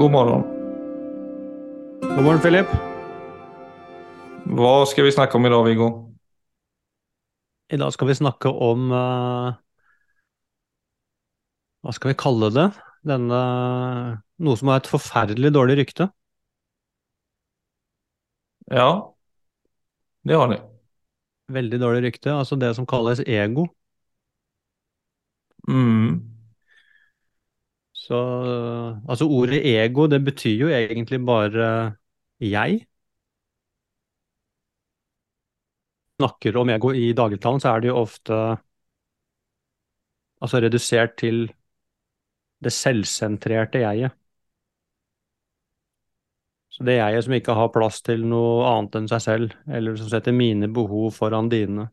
God morgen. God morgen, Philip. Hva skal vi snakke om i dag, Viggo? I dag skal vi snakke om uh, Hva skal vi kalle det? Denne Noe som har et forferdelig dårlig rykte. Ja, det har de. Veldig dårlig rykte. Altså det som kalles ego. Mm. Så Altså ordet ego, det betyr jo egentlig bare jeg. Snakker om ego i dagligtalen, så er det jo ofte altså redusert til det selvsentrerte jeget. Så det jeget som ikke har plass til noe annet enn seg selv, eller som setter mine behov foran dine.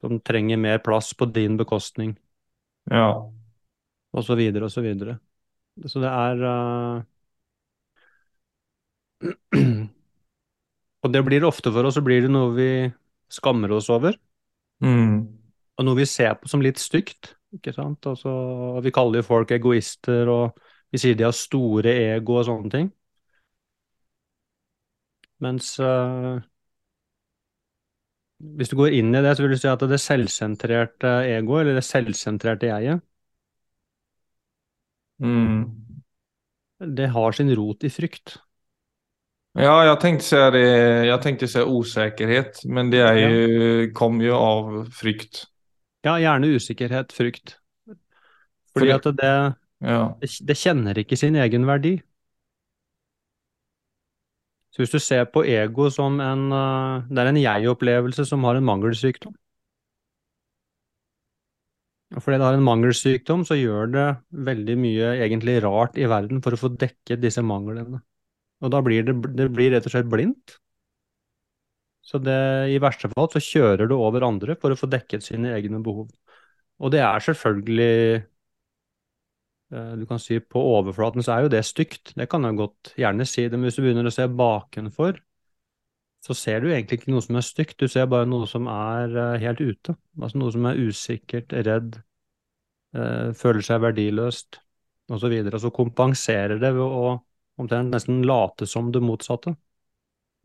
Som trenger mer plass på din bekostning, Ja. Og så videre og så videre. Så det er uh... Og det blir det ofte for oss, så blir det noe vi skammer oss over, Mm. og noe vi ser på som litt stygt. Ikke sant? Altså, vi kaller jo folk egoister, og vi sier de har store ego og sånne ting. Mens uh... hvis du går inn i det, så vil du si at det selvsentrerte ego, eller det selvsentrerte jeget, Mm. det har sin rot i frykt. Ja, jeg tenkte si det. Jeg tenkte si usikkerhet, men det jo, kom jo av frykt. Ja, gjerne usikkerhet, frykt. For Fordi at det, Ja. det, det kjenner ikke sin egen verdi. Så hvis du ser på ego som en eh, Det er en jeg-opplevelse som har en mangelsykdom. Fordi det har en mangelsykdom, så gjør det veldig mye egentlig rart i verden for å få dekket disse manglene. Og da blir det, det blir rett og slett blindt. Så det, i verste fall så kjører du over andre for å få dekket sine egne behov. Og det er selvfølgelig eh, Du kan si på overflaten så er jo det stygt, det kan jeg godt gjerne si men hvis du begynner å se bakenfor, så ser du egentlig ikke noe som er stygt, du ser bare noe som er eh, helt ute. Altså noe som er usikkert, redd, eh, føler seg verdiløst, osv. Og, så og så kompenserer det ved å omtrent nesten late som det motsatte.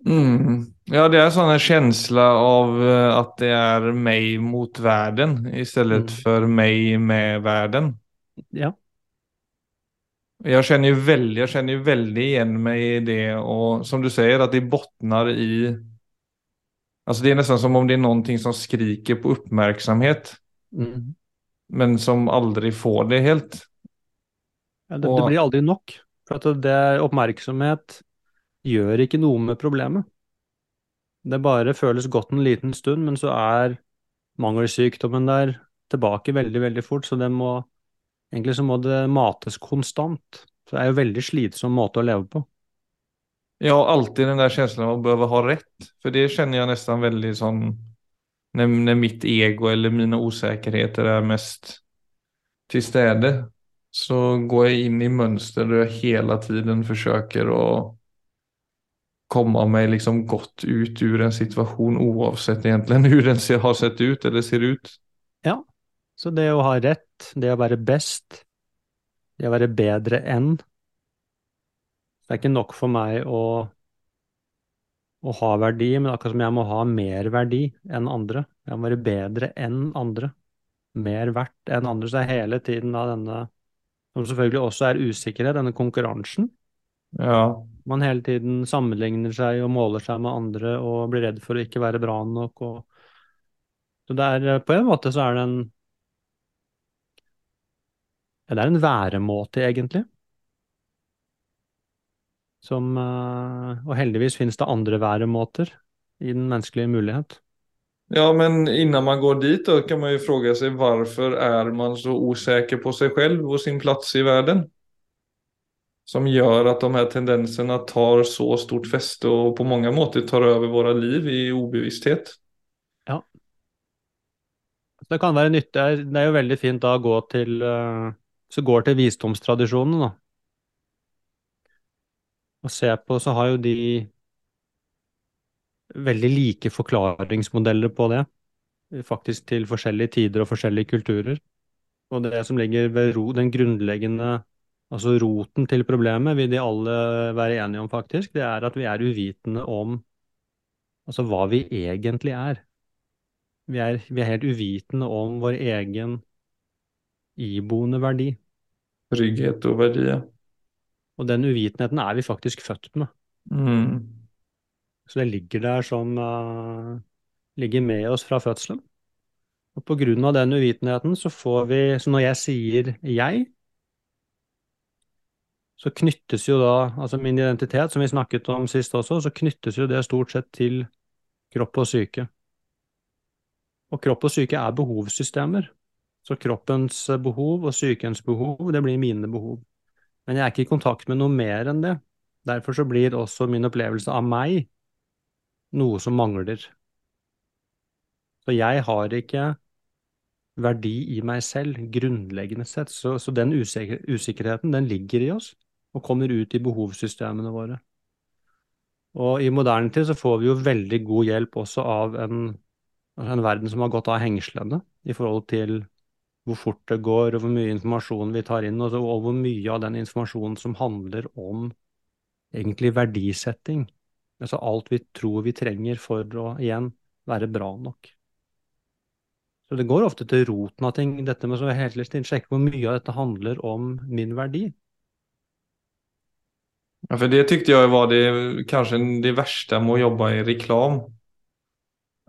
Mm. Ja, det er sånn en känsla av eh, at det er meg mot verden istället Mm. for meg med verden. Ja. Jeg kjenner jo veldig, jeg kjenner jo veldig igjen meg i det, og som du sier, at det bottnar i Altså Det er nesten som om det er noe som skriker på oppmerksomhet, Mm. men som aldri får det helt. Ja, det, Og- det blir aldri nok. For at det oppmerksomhet gjør ikke noe med problemet. Det bare føles godt en liten stund, men så er mangelsykdommen der tilbake veldig, veldig fort. Så det må egentlig så må det mates konstant. Så det er jo veldig slitsom måte å leve på. Jeg har alltid den der følelsen av å behøve ha rett, for det kjenner jeg nesten veldig sånn når, når mitt ego eller mine usikkerheter er mest til stede, så går jeg inn i mønster der jeg hele tiden forsøker å komme meg liksom godt ut ur en situasjon, uansett egentlig hvordan den har sett ut eller ser ut. Ja. Så det å ha rett, det å være best, det å være bedre enn Det er ikke nok for meg å, å ha verdi, men akkurat som jeg må ha mer verdi enn andre. Jeg må være bedre enn andre. Mer verdt enn andre. Så det er hele tiden da denne, som selvfølgelig også er usikkerhet, denne konkurransen. Ja. Man hele tiden sammenligner seg og måler seg med andre og blir redd for å ikke være bra nok. Og... Så det er, på en måte så er det en ja, det er en væremåte, egentlig. Som, eh, og heldigvis finnes det andre væremåter i den menneskelige mulighet. Ja, men innan man går dit da, kan man jo fråga seg hvorfor er man så osäker på seg selv og sin plass i verden? Som gjør at de her tendensene tar så stort feste og på mange måter tar over våre liv i obevissthet. Ja. det kan være nyttig. Det er jo veldig fint da å gå til eh, Så går til visdomstradisjonene, da. Og se på, så har jo de veldig like forklaringsmodeller på det. Faktisk til forskjellige tider og forskjellige kulturer. Og det som ligger ved ro, den grunnleggende Altså roten til problemet, vil de alle være enige om faktisk, det er at vi er uvitende om altså hva vi egentlig er. Vi er, vi er helt uvitende om vår egen iboende verdi. Trygghet og verdier. Og den uvitenheten er vi faktisk født med. Mm. Så det ligger der som uh, ligger med oss fra fødselen. Og på grunn av den uvitenheten så får vi Så når jeg sier jeg, så knyttes jo da Altså min identitet, som vi snakket om sist også, så knyttes jo det stort sett til kropp og syke. Og kropp og syke er behovssystemer. Så kroppens behov og sykens behov, det blir mine behov. Men jeg er ikke i kontakt med noe mer enn det. Derfor så blir også min opplevelse av meg noe som mangler. Så jeg har ikke verdi i meg selv, grunnleggende sett. Så, så den usikker, usikkerheten, den ligger i oss og kommer ut i behovssystemene våre. Og i moderne tid så får vi jo veldig god hjelp også av en, en verden som har gått av hengslene i forhold til hvor fort det går, og hvor mye informasjon vi tar inn, og, og hvor mye av den informasjonen som handler om egentlig verdisetting. Altså alt vi tror vi trenger for å igjen være bra nok. Så det går ofte til roten av ting, dette med så helt litt sjekke hvor mye av dette handler om min verdi. Ja, for det tyckte jeg var det kanskje det verste med å jobbe i reklam.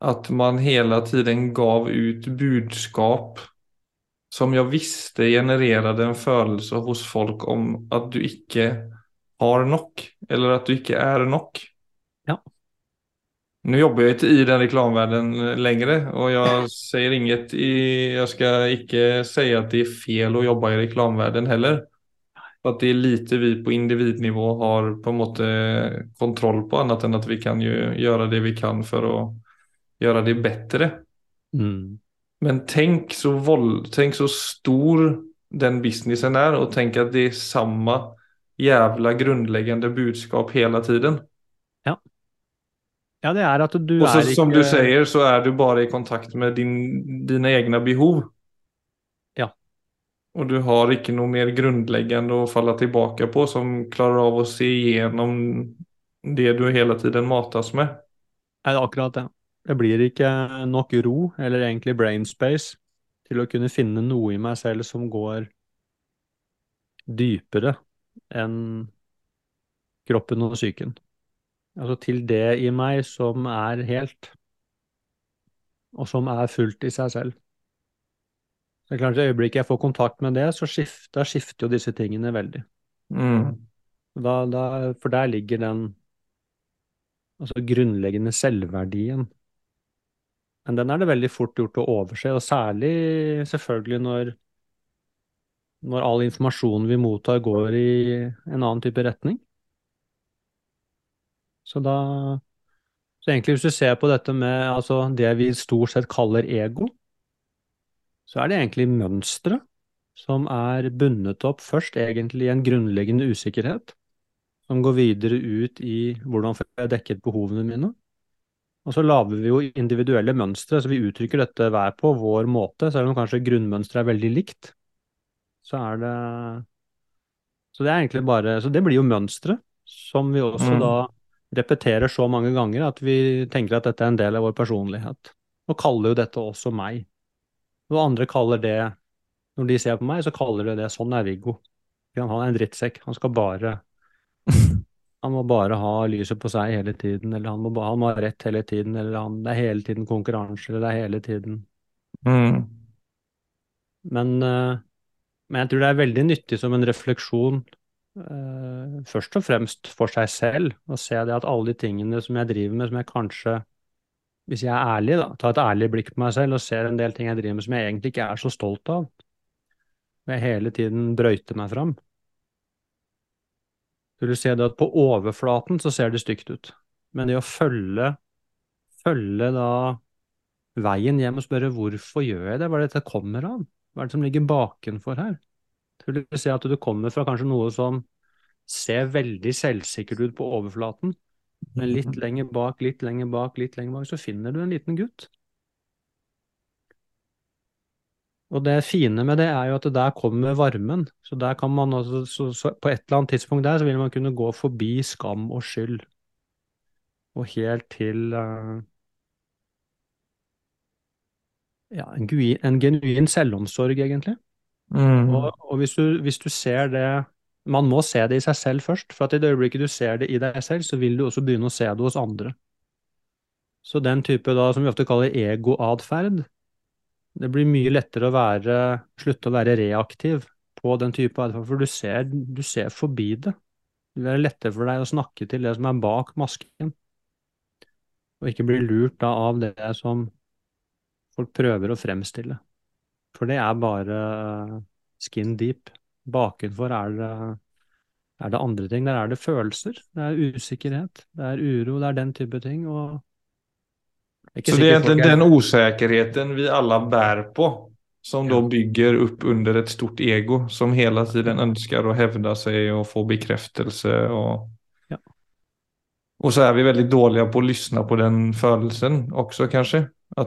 At man hele tiden gav ut budskap som jeg visste genererade en følelse hos folk om at du ikke har nok, eller at du ikke er nok. Ja. Nå jobber jeg ikke i den reklameverdenen lenger, og jeg sier inget i, Jeg skal ikke si at det er feil å jobbe i reklameverdenen heller. At det er lite vi på individnivå har på en måte kontroll på annet enn at vi kan jo gjøre det vi kan for å gjøre det bedre. Mm. Men tenk så, vold, tenk så stor den businessen er, og tenk at det er samme jævla grunnleggende budskap hele tiden. Ja. Ja, det er at du Og så, er ikke som du sier, så er du bare i kontakt med din, dine egne behov. Ja. Og du har ikke noe mer grunnleggende å falle tilbake på som klarer av å se igjennom det du hele tiden mates med. Nei, det er akkurat det. Det blir ikke nok ro, eller egentlig brain space, til å kunne finne noe i meg selv som går dypere enn kroppen og psyken. Altså til det i meg som er helt, og som er fullt i seg selv. Det er klart, I øyeblikket jeg får kontakt med det, så skifter, skifter jo disse tingene veldig. Mm. Da, da, for der ligger den altså grunnleggende selvverdien. Men den er det veldig fort gjort å overse, og særlig selvfølgelig når når all informasjonen vi mottar, går i en annen type retning. Så da Så egentlig, hvis du ser på dette med altså det vi stort sett kaller ego, så er det egentlig mønstre som er bundet opp først egentlig i en grunnleggende usikkerhet, som går videre ut i hvordan får jeg dekket behovene mine. Og så lager vi jo individuelle mønstre, så vi uttrykker dette hver på vår måte, selv om kanskje grunnmønsteret er veldig likt så er det Så det er egentlig bare Så det blir jo mønstre som vi også mm. da repeterer så mange ganger at vi tenker at dette er en del av vår personlighet. Og kaller jo dette også meg. Og andre kaller det Når de ser på meg, så kaller de det sånn er Viggo. Han er en drittsekk. Han skal bare Han må bare ha lyset på seg hele tiden, eller han må, han må ha rett hele tiden, eller han, det er hele tiden konkurranse, eller det er hele tiden mm. Men uh, men jeg tror det er veldig nyttig som en refleksjon, uh, først og fremst for seg selv, å se det at alle de tingene som jeg driver med, som jeg kanskje, hvis jeg er ærlig, da, tar et ærlig blikk på meg selv og ser en del ting jeg driver med som jeg egentlig ikke er så stolt av, og jeg hele tiden brøyter meg fram. Så du se det at på overflaten så ser det stygt ut, men det å følge, følge da veien hjem og spørre hvorfor gjør jeg det, hva er det dette kommer av? Hva er det som ligger bakenfor her? Vil du si at du kommer fra kanskje noe som ser veldig selvsikkert ut på overflaten, men litt mhm. lenger bak, litt lenger bak, litt lenger bak, så finner du en liten gutt. Og det fine med det er jo at der kommer varmen. Så der kan man også, så, så på et eller annet tidspunkt der så vil man kunne gå forbi skam og skyld. Og helt til uh, ja, en, en, genuin selvomsorg, egentlig. Mm. Og, og hvis, du, hvis, du, ser det Man må se det i seg selv først. For at i det øyeblikket du ser det i deg selv, så vil du også begynne å se det hos andre. Så den type da, som vi ofte kaller egoatferd, det blir mye lettere å være, slutte å være reaktiv på den type atferd, for du ser, du ser forbi det. Det vil være lettere for deg å snakke til det som er bak masken, og ikke bli lurt da av det som folk prøver å fremstille. For det er bare skin deep. Bakenfor er det, er det andre ting. Der er det følelser. Det er usikkerhet. Det er uro. Det er den type ting. Og så det är egentligen den osäkerheten vi alla bär på som då bygger upp under ett stort ego som hela tiden önskar att hävda sig och få bekräftelse. Och, ja. och så är vi väldigt dåliga på att lyssna på den følelsen också kanske.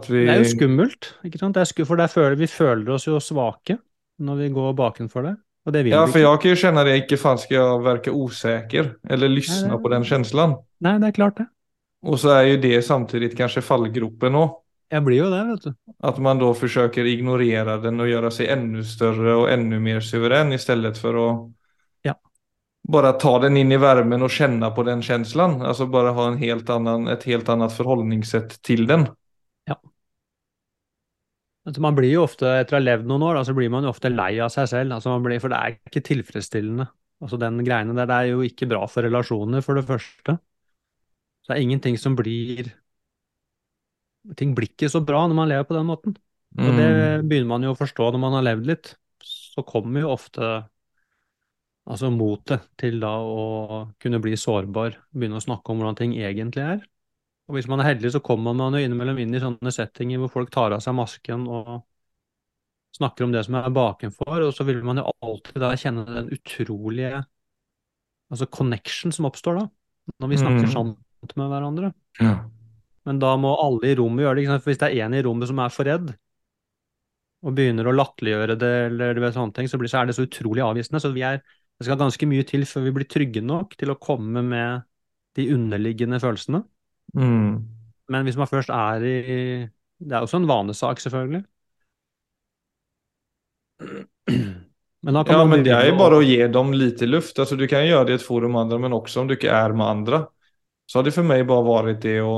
Vi... Det er jo skummelt, ikke sant? Sku... for føler, vi føler oss jo svake når vi går bakenfor det. Og det vil ja, for jeg kan jo kjenne det, ikke faen skal jeg virke usikker, eller lyssna det... på den følelsen. Nei, det er klart det. Og så er jo det samtidig kanskje fallgropen òg. Jeg blir jo det, vet du. At man da forsøker ignorere den og gjøre seg enda større og enda mer suveren, i stedet for å ja. bare ta den inn i varmen og kjenne på den følelsen. Altså bare ha en helt annen, et helt annet forholdningssett til den. Ja. Man blir jo ofte, etter å ha levd noen år, så blir man jo ofte lei av seg selv. Altså blir, for det er ikke tilfredsstillende. Altså Den greiene der det er jo ikke bra for relasjoner, for det første. Det er ingenting som blir Ting blir ikke så bra når man lever på den måten. Mm. Og det mm. begynner man jo å forstå når man har levd litt. Så kommer jo ofte altså motet til da å kunne bli sårbar, begynne å snakke om hvordan ting egentlig er. Og hvis man er heldig, så kommer man jo innimellom inn i sånne settinger hvor folk tar av seg masken og snakker om det som er bakenfor, og så vil man jo alltid da kjenne den utrolige altså connection som oppstår da, når vi snakker mm. sånn med hverandre. Ja. Men da må alle i rommet gjøre det. For Hvis det er en i rommet som er for redd, og begynner å latterliggjøre det, eller vet, sånne ting, så, blir, så er det så utrolig avvisende. Så er, det skal ganske mye til før vi blir trygge nok til å komme med de underliggende følelsene. Mm. Men hvis man først er i Det er også en vanesak, selvfølgelig. Men ja, men det er jo bare å gi dem litt luft. Altså, du kan gjøre det i et forum med andre, men også om du ikke er med andre så har det for meg bare vært det å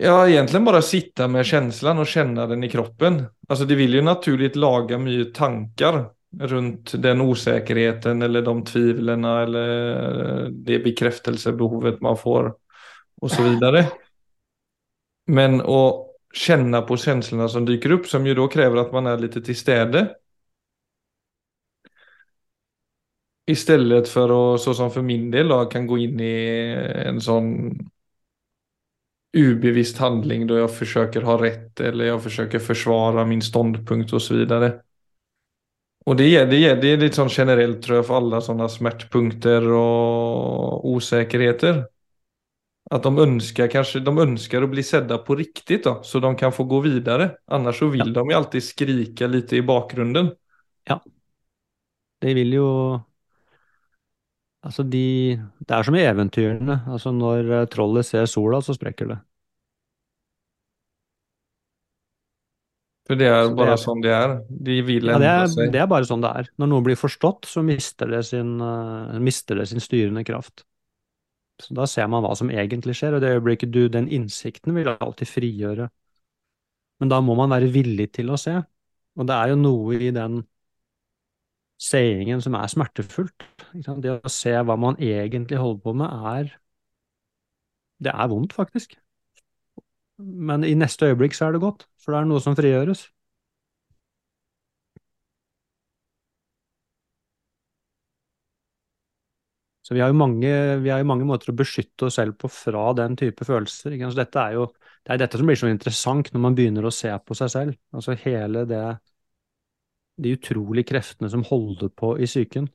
Ja, egentlig bare sitte med känslan og kjenne den i kroppen. Alltså det vil jo naturligt lage mye tanker rundt den osäkerheten eller de tvivlene eller det bekreftelsebehovet man får og så videre. Men å kjenne på känslorna som dyker opp, som jo da krever at man er litt til stede, Istället för att, så som för min del, då, kan gå in i en sån ubevisst handling då jag försöker ha rätt eller jag försöker försvara min ståndpunkt och så vidare. Och det är, det är, det är lite sån generellt tror jag för alla sådana smärtpunkter och osäkerheter. Att de önskar, kanske, de önskar att bli sedda på riktigt då, så de kan få gå vidare. Annars så vill ja. de ju alltid skrika lite i bakgrunden. Ja. De vil ju Altså de, det er som i eventyrene. Altså når eh, trollet ser sola, så sprekker det. For det er bare det, sånn de er? De vil endre ja, seg? Det er bare sånn det er. Når noe blir forstått, så mister det, sin, uh, mister det sin styrende kraft. Så Da ser man hva som egentlig skjer, og det øyeblikket du Den innsikten vil alltid frigjøre. Men da må man være villig til å se. Og det er jo noe i den seingen som er smertefullt. Det å se hva man egentlig holder på med, er Det er vondt, faktisk. Men i neste øyeblikk så er det godt, for det er noe som frigjøres. Så vi har, mange, vi har jo mange, måter å beskytte oss selv på fra den type følelser. Dette er jo det er dette som blir så interessant når man begynner å se på seg selv. Altså hele det de utrolige kreftene som holder på i psyken.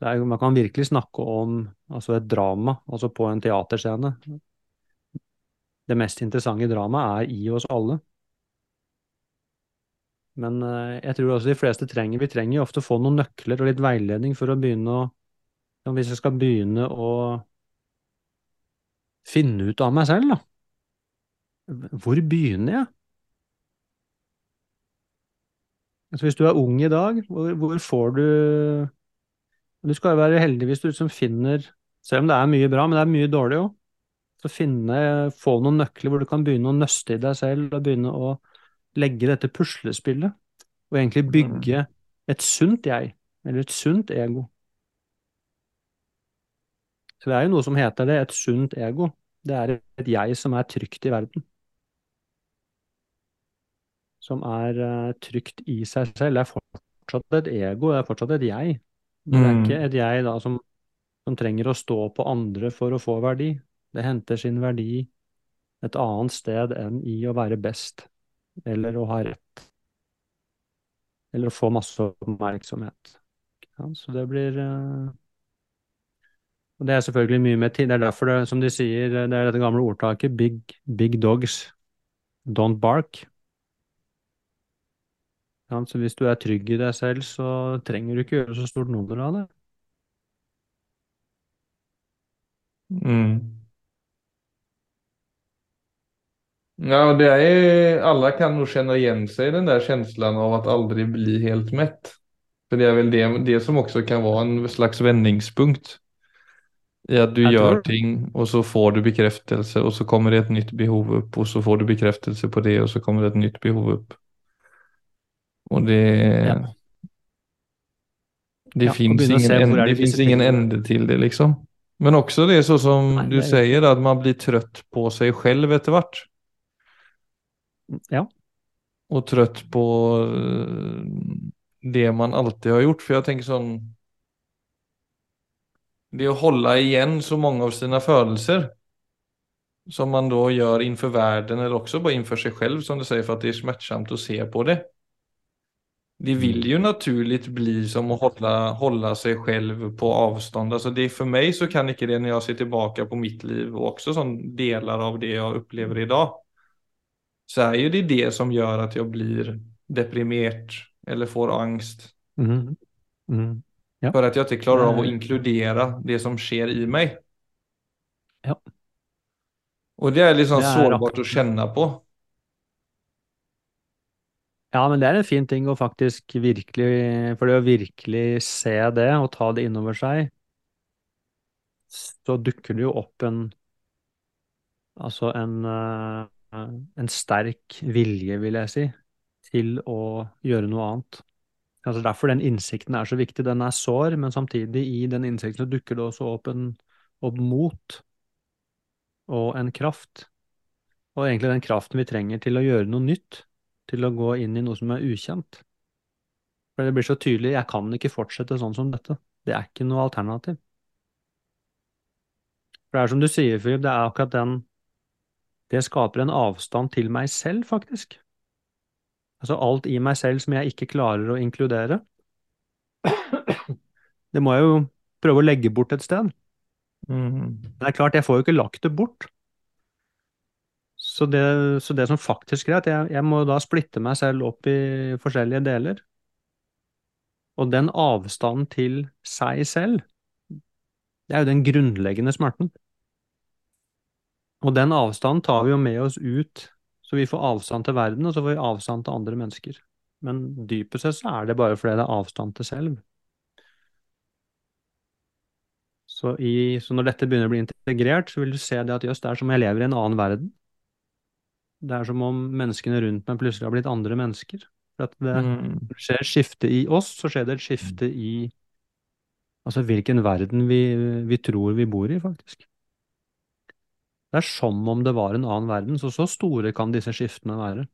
Er, Man kan virkelig snakke om altså et drama, altså på en teaterscene. det mest interessante dramaet er i oss alle. Men eh, jeg tror også de fleste trenger Vi trenger jo ofte å få noen nøkler og litt veiledning for å begynne å Hvis jeg skal begynne å finne ut av meg selv, da. Hvor begynner jeg? Altså hvis du er ung i dag, hvor, hvor får du Du skal jo være heldig hvis du liksom finner Selv om det er mye bra, men det er mye dårlig òg. Så finne, få noen nøkler hvor du kan begynne å nøste i deg selv og begynne å legge dette puslespillet. Og egentlig bygge et sunt jeg, eller et sunt ego. Så det er jo noe som heter det, et sunt ego. Det er et jeg som er trygt i verden. Som er uh, trygt i seg selv. Det er fortsatt et ego, det er fortsatt et jeg. Men det er ikke et jeg da som, som trenger å stå på andre for å få verdi. Det henter sin verdi et annet sted enn i å være best, eller å ha rett. Eller å få masse oppmerksomhet. Ja, så det blir uh, og det er selvfølgelig mye med tid. Det er derfor det, som de sier, det er dette gamle ordtaket big, big dogs don't bark. Ja, så hvis du er trygg i deg selv, så trenger du ikke gjøre så stort nummer av det. Mm. Ja, det är, alla kan nog känna igen sig i den där känslan av att aldrig bli helt mätt. För det är väl det, det som också kan vara en slags vändningspunkt. I att du Jag gör tror- ting och så får du bekräftelse och så kommer det ett nytt behov upp och så får du bekräftelse på det och så kommer det ett nytt behov upp. Och det, Ja. det Ja, fins ingen, er det det finns ingen ende til det liksom. Men også det så som Nei, du sier, at man blir trøtt på seg selv etter hvert. Ja. Og trøtt på eh, det man alltid har gjort. For jeg tenker sånn Det å holde igjen så mange av sine følelser Som man da gjør innenfor verden, eller også bare innenfor seg selv, som du sier, for at det er smärtsamt å se på det. Det vill ju naturligt bli som att hålla, hålla sig själv på avstånd. Alltså det för mig så kan inte det när jag ser tillbaka på mitt liv och också som delar av det jag upplever idag. Så är ju det det som gör att jag blir deprimerad eller får angst. Mm. Mm. Ja. För att jag inte klarar av att Nej. inkludera det som sker i mig. Ja. Och det är liksom Det är sårbart å att känna på. Ja, men det er en fin ting å faktisk virkelig For det å virkelig se det og ta det innover seg, så dukker det jo opp en Altså en, eh, en sterk vilje, vil jeg si, til å gjøre noe annet. Altså Derfor den innsikten er så viktig. Den er sår, men samtidig i den innsikten dukker det også opp en opp mot og en kraft. Og egentlig den kraften vi trenger til å gjøre noe nytt, til å gå inn i noe som er ukjent. For det blir så tydelig, jeg kan ikke fortsette sånn som dette. Det er ikke noe alternativ. For det er som du sier, Filip, det er akkurat den Det skaper en avstand til meg selv, faktisk. Altså alt i meg selv som jeg ikke klarer å inkludere. Det må jeg jo prøve å legge bort et sted. Mm. Det er klart, jeg får jo ikke lagt det bort. Så det, så det som faktisk er, at jeg, jeg må da splitte meg selv opp i forskjellige deler. Og den avstanden til seg selv, det er jo den grunnleggende smerten. Og den avstanden tar vi jo med oss ut, så vi får avstand til verden, og så får vi avstand til andre mennesker. Men dypest sett så er det bare fordi det er avstand til selv. Så, i, så når dette begynner å bli integrert, så vil du se det at jøss, det er som om jeg lever i en annen verden. Det er som om menneskene rundt meg plutselig har blitt andre mennesker. For at det Mm. skjer et skifte i oss, så skjer det et skifte i altså hvilken verden vi, vi tror vi bor i, faktisk. Det er som om det var en annen verden, så så store kan disse skiftene være.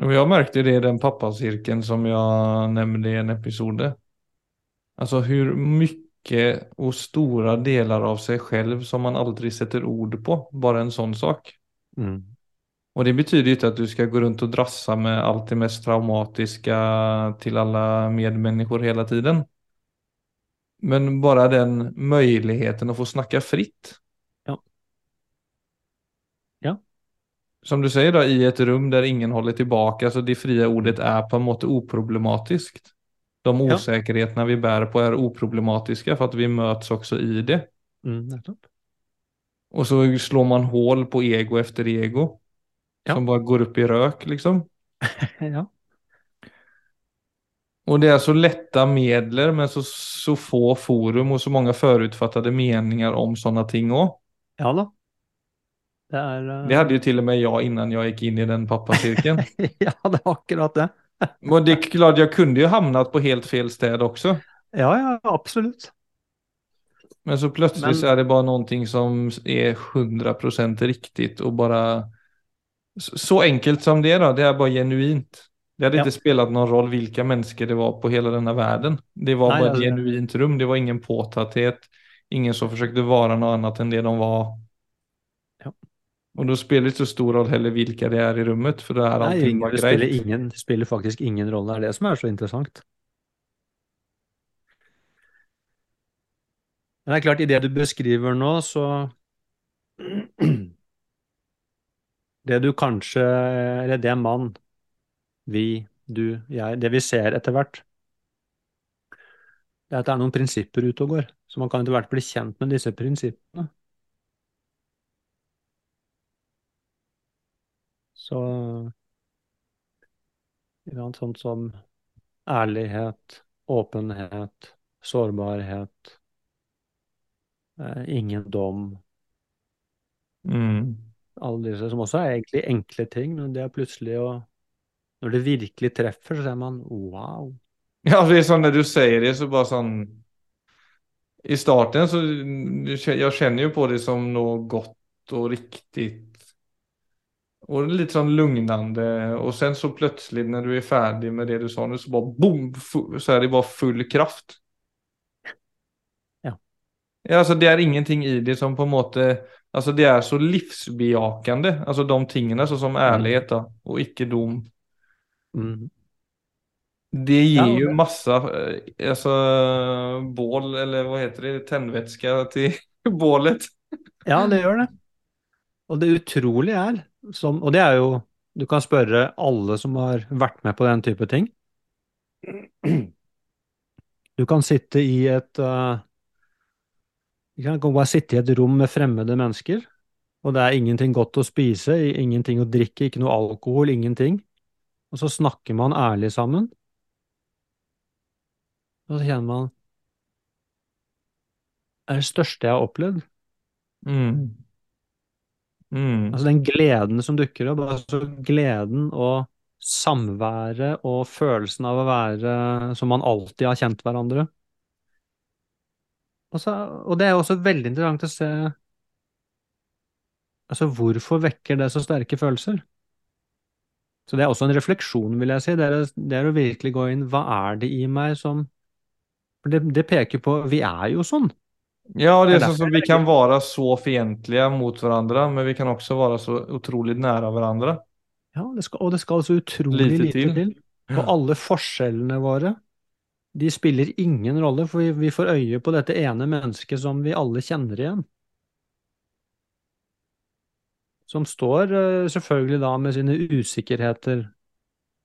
jeg jag märkte det i den pappasirkelen som jeg nevnte i en episode. Altså hvor mycket och stora delar av sig själv som man aldrig sätter ord på. Bara en sån sak. Mm. Och det betyder ju inte att du ska gå runt och drassa med allt det mest traumatiska till alla medmänniskor hela tiden. Men bara den möjligheten att få snacka fritt. Ja. Ja. Som du säger då, i ett rum där ingen håller tillbaka, så det fria ordet är på en måte oproblematiskt. De Ja. vi bär på är oproblematiska för att vi möts också i det. Mm. Och så slår man hål på ego efter ego. Ja. Som bara går upp i rök liksom. ja. Och det är så lätta medler men så, så få forum och så många förutfattade meningar om sådana ting också. ja da. Det er uh... Det hade ju till och med jag innan jag gick in i den pappacirkeln. Ja, det er akkurat det. och det är klart, jag kunde ju hamnat på helt fel städ också. Ja, ja, absolutt. Men så plötsligt Men- så är det bara någonting som är 100% riktigt och bara så enkelt som det är då, det är bara genuint. Det hadde Ja. ikke spilt noen rolle hvilke mennesker det var på hele denne verden. Det var bare et genuint rum, det var ingen påtatthet, ingen som forsøkte å være noe annet enn det de var. Ja. det spiller ikke så stor rolle heller hvilke det er i rummet, for det er Nei, allting bara det spiller, greit. ingen, det spiller faktisk ingen rolle. Det er det som er så interessant. Men det er klart, i det du beskriver nå, så Det du kanskje Eller det mann, vi, du, jeg Det vi ser etter hvert, det er at det er noen prinsipper ute og går. Så man kan etter hvert bli kjent med disse prinsippene. Så Sånt som ærlighet, åpenhet, sårbarhet, eh, ingen dom. Mm. Alle disse som også er egentlig enkle ting, men det er plutselig å Når det virkelig treffer, så ser man wow. Ja, det er sånn når du sier det så bare sånn I starten så jeg kjenner jo på det som noe godt og riktigt och lite sån lugnande och sen så plötsligt när du är färdig med det du sa nu så bara boom så är det bara full kraft. Ja. Ja, alltså det er ingenting i det som på en måte altså det er så livsbejakende, altså de tingene så som ærlighet da, og ikke dom. Mm. Det gir Ja, ju det- massa, eh, alltså bål eller hva heter det, tennvæske til bålet. Ja, det gjør det. Og det utrolige er, som, og det er jo Du kan spørre alle som har vært med på den type ting. Du kan sitte i et uh, Du kan bare sitte i et rom med fremmede mennesker, og det er ingenting godt å spise, ingenting å drikke, ikke noe alkohol, ingenting. Og så snakker man ærlig sammen. Og så kjenner man Det er det største jeg har opplevd. Mm. Mm. Altså den gleden som dukker opp, altså gleden og samværet og følelsen av å være som man alltid har kjent hverandre. Og, og det er også veldig interessant å se altså hvorfor vekker det så sterke følelser? Så det er også en refleksjon, vil jeg si. Det er, det er å virkelig gå inn Hva er det i meg som For det, det peker på Vi er jo sånn. Ja, det Det är sånn så som vi kan være vara så fientliga mot hverandre, men vi kan også være så utrolig nære hverandre. Ja, det skal, og det skal så utrolig Lite lite, til. til. Og alle forskjellene våre, de spiller ingen rolle, for vi, vi får øye på dette ene mennesket som vi alle kjenner igjen. Som står eh, selvfølgelig da med sine usikkerheter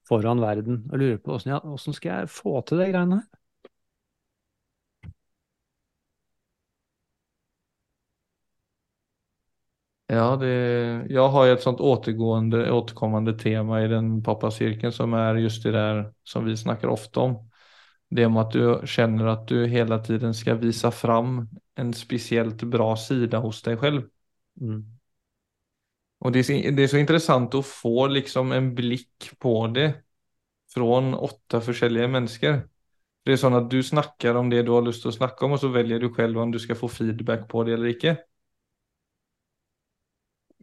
foran verden og lurer på åssen skal jeg få til de greiene her? Ja, det, jag har ju ett sånt återgående, återkommande tema i den pappacirkeln som är just det där som vi snackar ofta om. Det om att du känner att du hela tiden ska visa fram en speciellt bra sida hos dig själv. Mm. Och det det är så intressant att få liksom en blick på det från åtta försäljare människor. Det är så att du snackar om det du har lust att snacka om och så väljer du själv om du ska få feedback på det eller inte.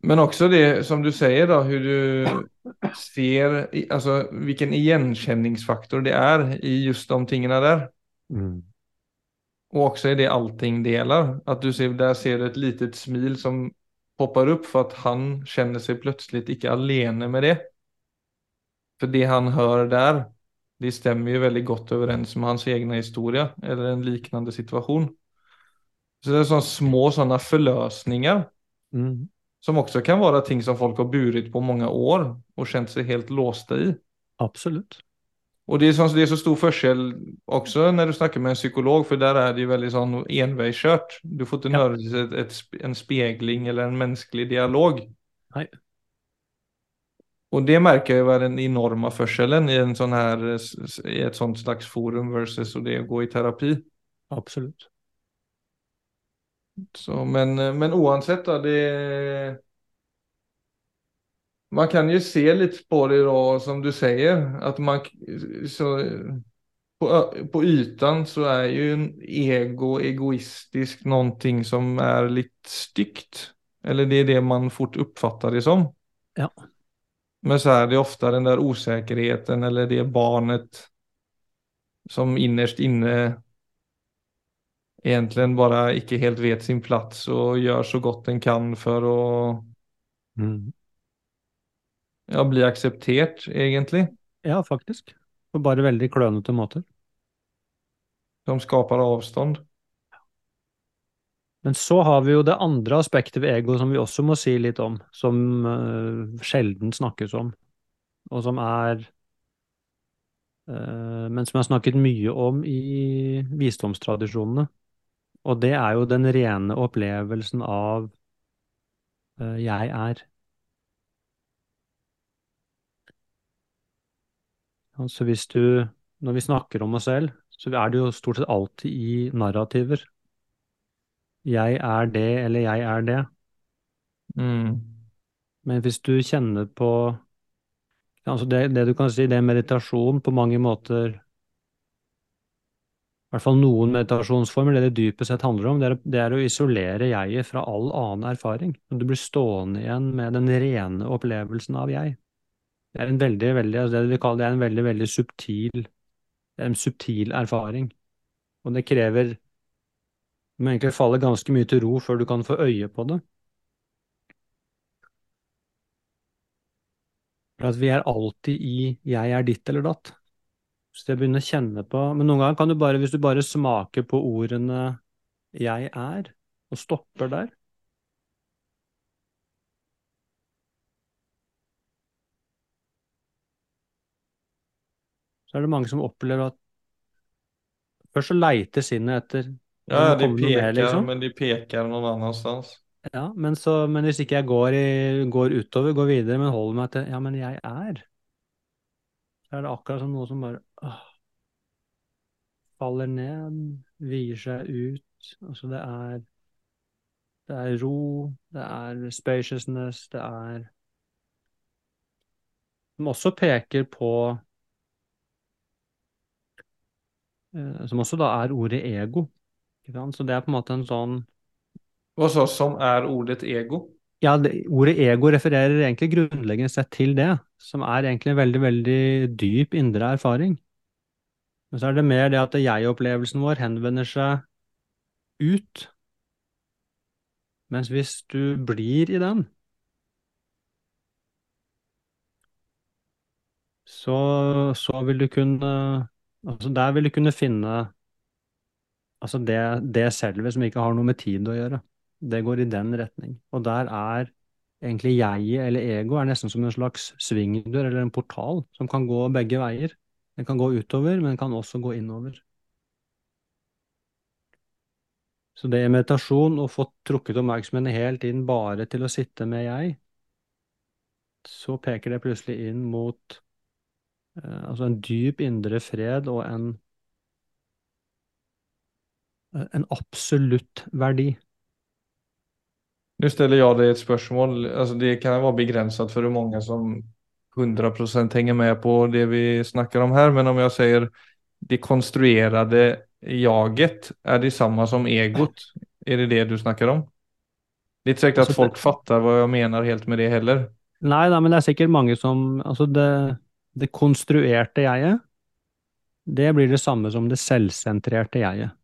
Men også det som du sier, da, hvordan du ser, altså, Hvilken gjenkjenningsfaktor det er i just de tingene der. Mm. Og også är det allting deler. At du ser, der ser du et litet smil som popper opp, for at han kjenner seg plutselig ikke alene med det. For det han hører der, det stemmer jo veldig godt overens med hans egne historie eller en lignende situation. Så det er sånne små sånne forløsninger. Mm. Som också kan vara ting som folk har burit på många år och känt sig helt låsta i. Absolutt. Och det är, så, det är så stor forskjell också när du snakker med en psykolog, for der er det jo veldig sånn enveiskjørt. Du får ikke Ja. Et, ett, ett, en spegling eller en menneskelig dialog. Nei. Og det merker jeg jo er den enorme forskjellen i en sånn s- i et sånt slags forum versus och det å gå i terapi. Absolutt. Så, men, men oavsett då, det... Man kan ju se lite på det då, som du säger, att man... Så, på, på ytan så är ju en ego egoistisk någonting som är lite styggt. Eller det är det man fort uppfattar det som. Ja. Men så är det ofta den där osäkerheten eller det barnet som innerst inne egentligen bare ikke helt vet sin plass og gjør så godt den kan for å Mm. ja, bli akseptert, egentlig. Ja, faktisk. På bare veldig klønete måter. Som skaper avstånd. Men så har vi jo det andre aspektet ved ego som vi også må si litt om, som uh, sjelden snakkes om, og som er uh, Men som jeg har snakket mye om i visdomstradisjonene. Og det er jo den rene opplevelsen av uh, jeg er. Altså hvis du Når vi snakker om oss selv, så er det jo stort sett alltid i narrativer. Jeg er det, eller jeg er det. Mm. Men hvis du kjenner på altså det, det du kan si, det er meditasjon på mange måter hvert fall noen meditasjonsformer, det det dypest sett handler om, det er, det er å isolere jeget fra all annen erfaring. Du blir stående igjen med den rene opplevelsen av jeg. Det er en veldig, veldig, altså det vi kaller det er en veldig, veldig subtil, en subtil erfaring. Og det krever Du må egentlig falle ganske mye til ro før du kan få øye på det. For at vi er alltid i 'jeg er ditt eller datt'. Så jeg begynner å kjenne på Men noen ganger kan du bare, hvis du bare smaker på ordene 'jeg er', og stopper der Så er det mange som opplever at Først så leiter sinnet etter Ja, de peker, peker, liksom. men de peker någon annanstans. Ja, men, så, men hvis ikke jeg går, i, går utover, går videre, men holder meg til Ja, men jeg er. Så er det akkurat som noe som bare åh, faller ned, vier seg ut. Altså det er Det er ro, det er spaciousness, det er Som også peker på eh, Som også da er ordet ego. Så det er på en måte en sånn Vad så som er ordet ego? Ja, det, ordet ego refererer egentlig grunnleggende sett til det, som er egentlig en veldig, veldig dyp indre erfaring. Men så er det mer det at jeg-opplevelsen vår henvender seg ut. Mens hvis du blir i den, så, så vil du kunne Altså, der vil du kunne finne altså det, det selve som ikke har noe med tid å gjøre. Det går i den retning. Og der er egentlig jeget, eller ego, er nesten som en slags svingdør eller en portal som kan gå begge veier. Den kan gå utover, men den kan også gå innover. Så det er meditasjon å få trukket oppmerksomheten helt inn bare til å sitte med jeg, så peker det plutselig inn mot eh, altså en dyp indre fred og en en absolutt verdi. Nu ställer jag dig ett spørsmål. Alltså det kan være begränsat for mange många som 100% hänger med på det vi snakker om her, Men om jeg sier det konstruerade jaget, er det samme som egot? Er det det du snakker om? Det er ikke sikkert at folk fatter hva jeg mener helt med det heller. Nei da, men det er sikkert mange som Altså, det, det konstruerte jeget, det blir det samme som det selvsentrerte jeget.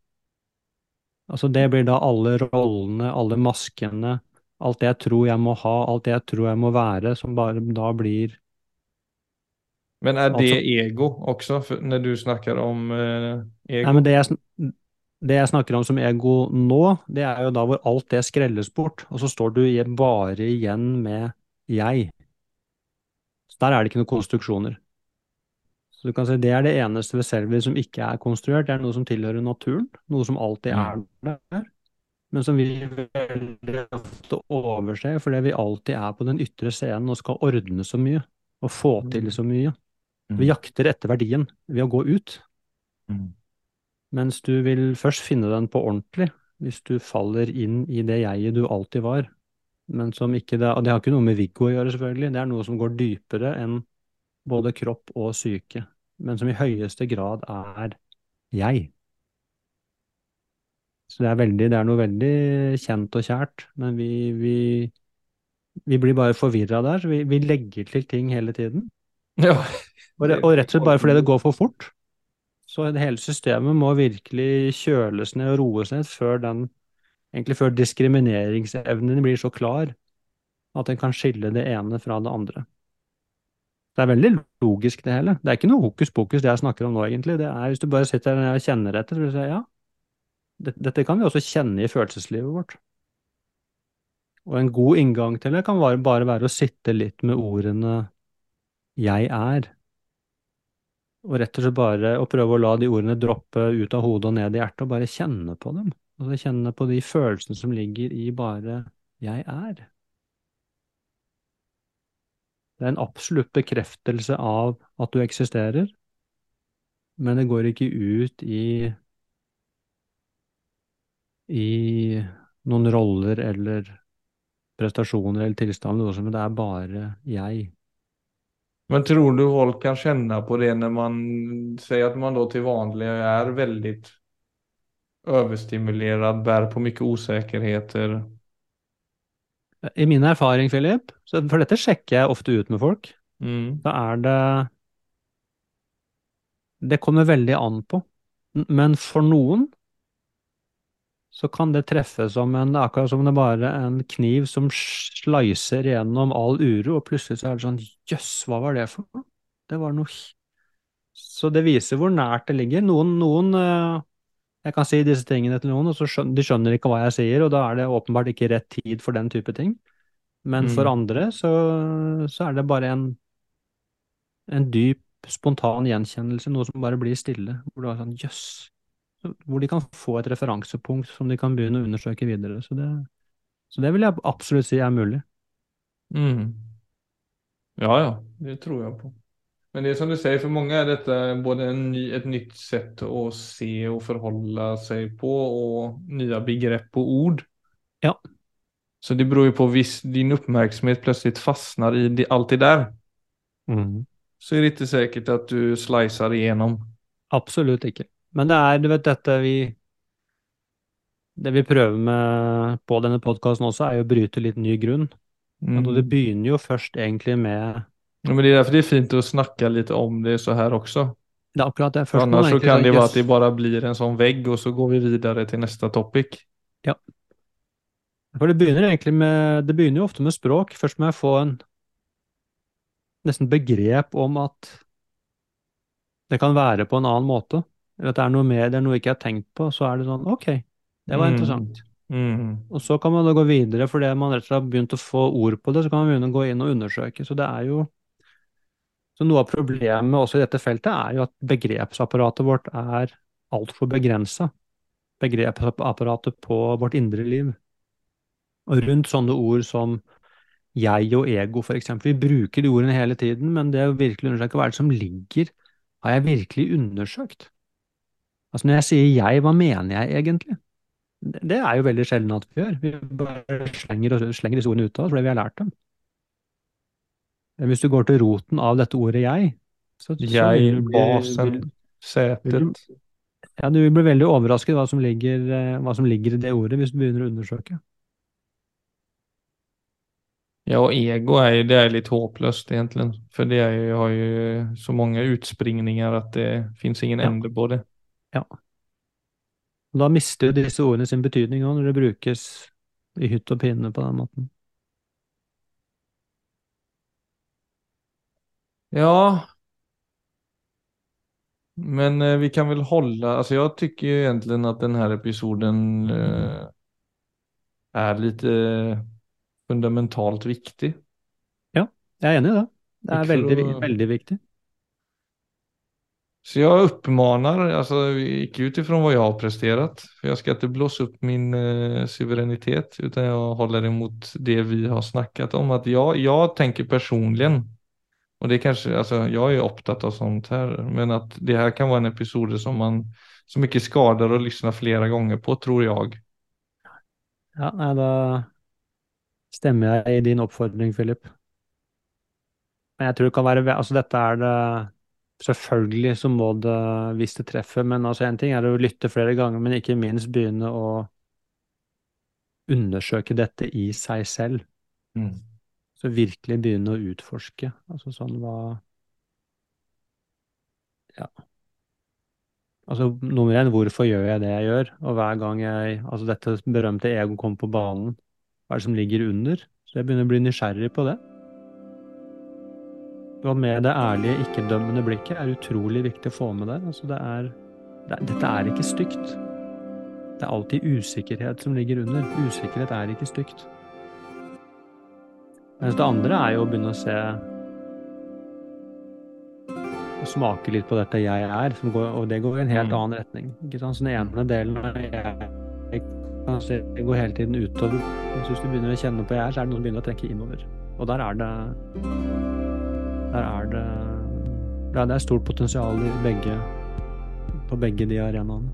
Altså, det blir da alle rollene, alle maskene, alt det jeg tror jeg må ha, alt det jeg tror jeg må være, som bare da blir Men er det Altså, ego også, når du snakker om eh, nei, men det jeg, det jeg snakker om som ego nå, det er jo da hvor alt det skrelles bort, og så står du bare igjen med jeg. Så der er det ikke noen konstruksjoner. Så du kan si det er det eneste ved selvet som ikke er konstruert, det er noe som tilhører naturen, noe som alltid er der, men som vi veldig ofte overser fordi vi alltid er på den ytre scenen og skal ordne så mye, og få til så mye. Vi jakter etter verdien ved å gå ut, Mm. mens du vil først finne den på ordentlig, hvis du faller inn i det jeget du alltid var, men som ikke det, og det har ikke noe med Viggo å gjøre selvfølgelig, det er noe som går dypere enn både kropp og syke, men som i høyeste grad er jeg. Så det er veldig, det er noe veldig kjent og kjært, men vi, vi, vi blir bare forvirra der, så vi, vi legger til ting hele tiden. Ja. Og, og rett og slett bare fordi det går for fort. Så det hele systemet må virkelig kjøles ned og roes ned før den, egentlig før diskrimineringsevnen blir så klar at den kan skille det ene fra det andre. Det er veldig logisk, det hele. Det er ikke noe hokus pokus det jeg snakker om nå, egentlig. Det er hvis du bare sitter der og kjenner etter, så vil du si ja, dette, kan vi også kjenne i følelseslivet vårt. Og en god inngang til det kan bare, være å sitte litt med ordene 'jeg er', og rett og slett bare å prøve å la de ordene droppe ut av hodet og ned i hjertet, og bare kjenne på dem. Altså kjenne på de følelsene som ligger i bare 'jeg er'. Det er en absolutt bekreftelse av at du eksisterer, men det går ikke ut i i noen roller eller prestasjoner eller tilstander, men det er bare jeg. Men tror du folk kan kjenne på det når man sier at man da til vanlig er veldig overstimulert, bærer på mye osäkerheter? I min erfaring, Philip, så for dette sjekker jeg ofte ut med folk, Mm. da er det Det kommer veldig an på. Men for noen så kan det treffe som en Akkurat som det bare er en kniv som slicer gjennom all uro, og plutselig så er det sånn Jøss, hva var det for noe? Det var noe Så det viser hvor nært det ligger. Noen, noen eh, Jeg kan si disse tingene til noen, og så skjønner, de skjønner ikke hva jeg sier, og da er det åpenbart ikke rett tid for den type ting. Men for Mm. andre så, så er det bare en, en dyp, spontan gjenkjennelse, noe som bare blir stille. Hvor du er sånn jøss. Yes. Hvor de kan få et referansepunkt som de kan begynne å undersøke videre. Så det, så det vil jeg absolutt si er mulig. Mm. Ja, ja, det tror jeg på. Men det er som du sier, for mange er dette både en ny, et nytt sett å se og forholde seg på og nye begrepp og ord. Ja. Så det beror jo på hvis din oppmerksomhet plutselig fastner i det, alt det där. Så er det ikke sikkert at du slicer igjennom. Absolutt ikke. Men det er, du vet, dette vi Det vi prøver med på denne podkasten også, er jo å bryte litt ny grunn. Mm. Det begynner jo først egentlig med Ja, men det är därför det är fint att snacka lite om det så här också. Det er akkurat det. För Først annars så kan det vara at att det bara blir en sånn vegg, og så går vi videre til neste topic. Ja. For det begynner egentlig med Det begynner jo ofte med språk. Først må jeg få en nesten begrep om at det kan være på en annen måte. Eller at det er noe mer, det er noe jeg ikke har tenkt på. Så er det sånn OK, det var Mm. interessant. Mm. Og så kan man da gå videre, fordi man rett og slett har begynt å få ord på det, så kan man begynne å gå inn og undersøke. Så det er jo Så noe av problemet også i dette feltet er jo at begrepsapparatet vårt er altfor begrensa. Begrepsapparatet på vårt indre liv. Og rundt sånne ord som jeg og ego, for eksempel. Vi bruker de ordene hele tiden, men det å virkelig undersøke hva er det som ligger Har jeg virkelig undersøkt? Altså når jeg sier jeg, hva mener jeg egentlig? Det er jo veldig sjelden at vi gjør. Vi bare slenger, slenger disse ordene ut av oss fordi vi har lært dem. Men Hvis du går til roten av dette ordet jeg, så, så Jeg, du bli, basen, setet ja, du blir veldig overrasket hva som, ligger, eh, hva som ligger i det ordet, hvis du begynner å undersøke. Ja, og ego er jo, det er litt håpløst, egentlig. For det ju, har jo så mange utspringninger at det fins ingen Ja. ende på det. Og da mister jo disse ordene sin betydning òg, når det brukes i hytt og pinne på den måten. Ja, Men eh, vi kan väl hålla, alltså jag tycker ju egentligen att den här episoden eh, er litt eh, fundamentalt viktig. Ja, jeg er enig i det. Det er veldig, veldig viktig. Så jag uppmanar, alltså ikke utifrån vad jag har presterat, för jag ska inte blåsa upp min eh, suveränitet, utan jag håller emot det vi har snackat om. Att jag, jag tänker personligen, och det kanske, alltså jag är opptatt av sånt här, men att det här kan vara en episode som man så mycket skadar och lyssnar flera gånger på, tror jag. Ja, nei, da stemmer jeg i din oppfordring, Philip. Men jeg tror det kan være Altså, dette er det Selvfølgelig så må det, hvis det treffer, men altså en ting er å lytte flere ganger, men ikke minst begynne å undersøke dette i seg selv. Så virkelig begynne å utforske. Altså sånn hva Ja. Altså nummer én, hvorfor gjør jeg det jeg gjør? Og hver gang jeg Altså dette berømte ego kommer på banen, hva er det som ligger under? Så jeg begynner å bli nysgjerrig på det. Og med det ærlige, ikke-dømmende blikket er utrolig viktig å få med der. Altså det er, det Dette er ikke stygt. Det er alltid usikkerhet som ligger under. Usikkerhet er ikke stygt. Mens det andre er jo å begynne å se og smake litt på dette jeg er, som går, og det går i en helt Mm. annen retning. Ikke? Så den ene delen av jeg, jeg, kan jeg går hele tiden utover. Mens hvis du begynner å kjenne på jeg er, så er det noen som begynner å trekke innover. Og der er det Der er det Ja, det er stort potensial i begge, på begge de arenaene.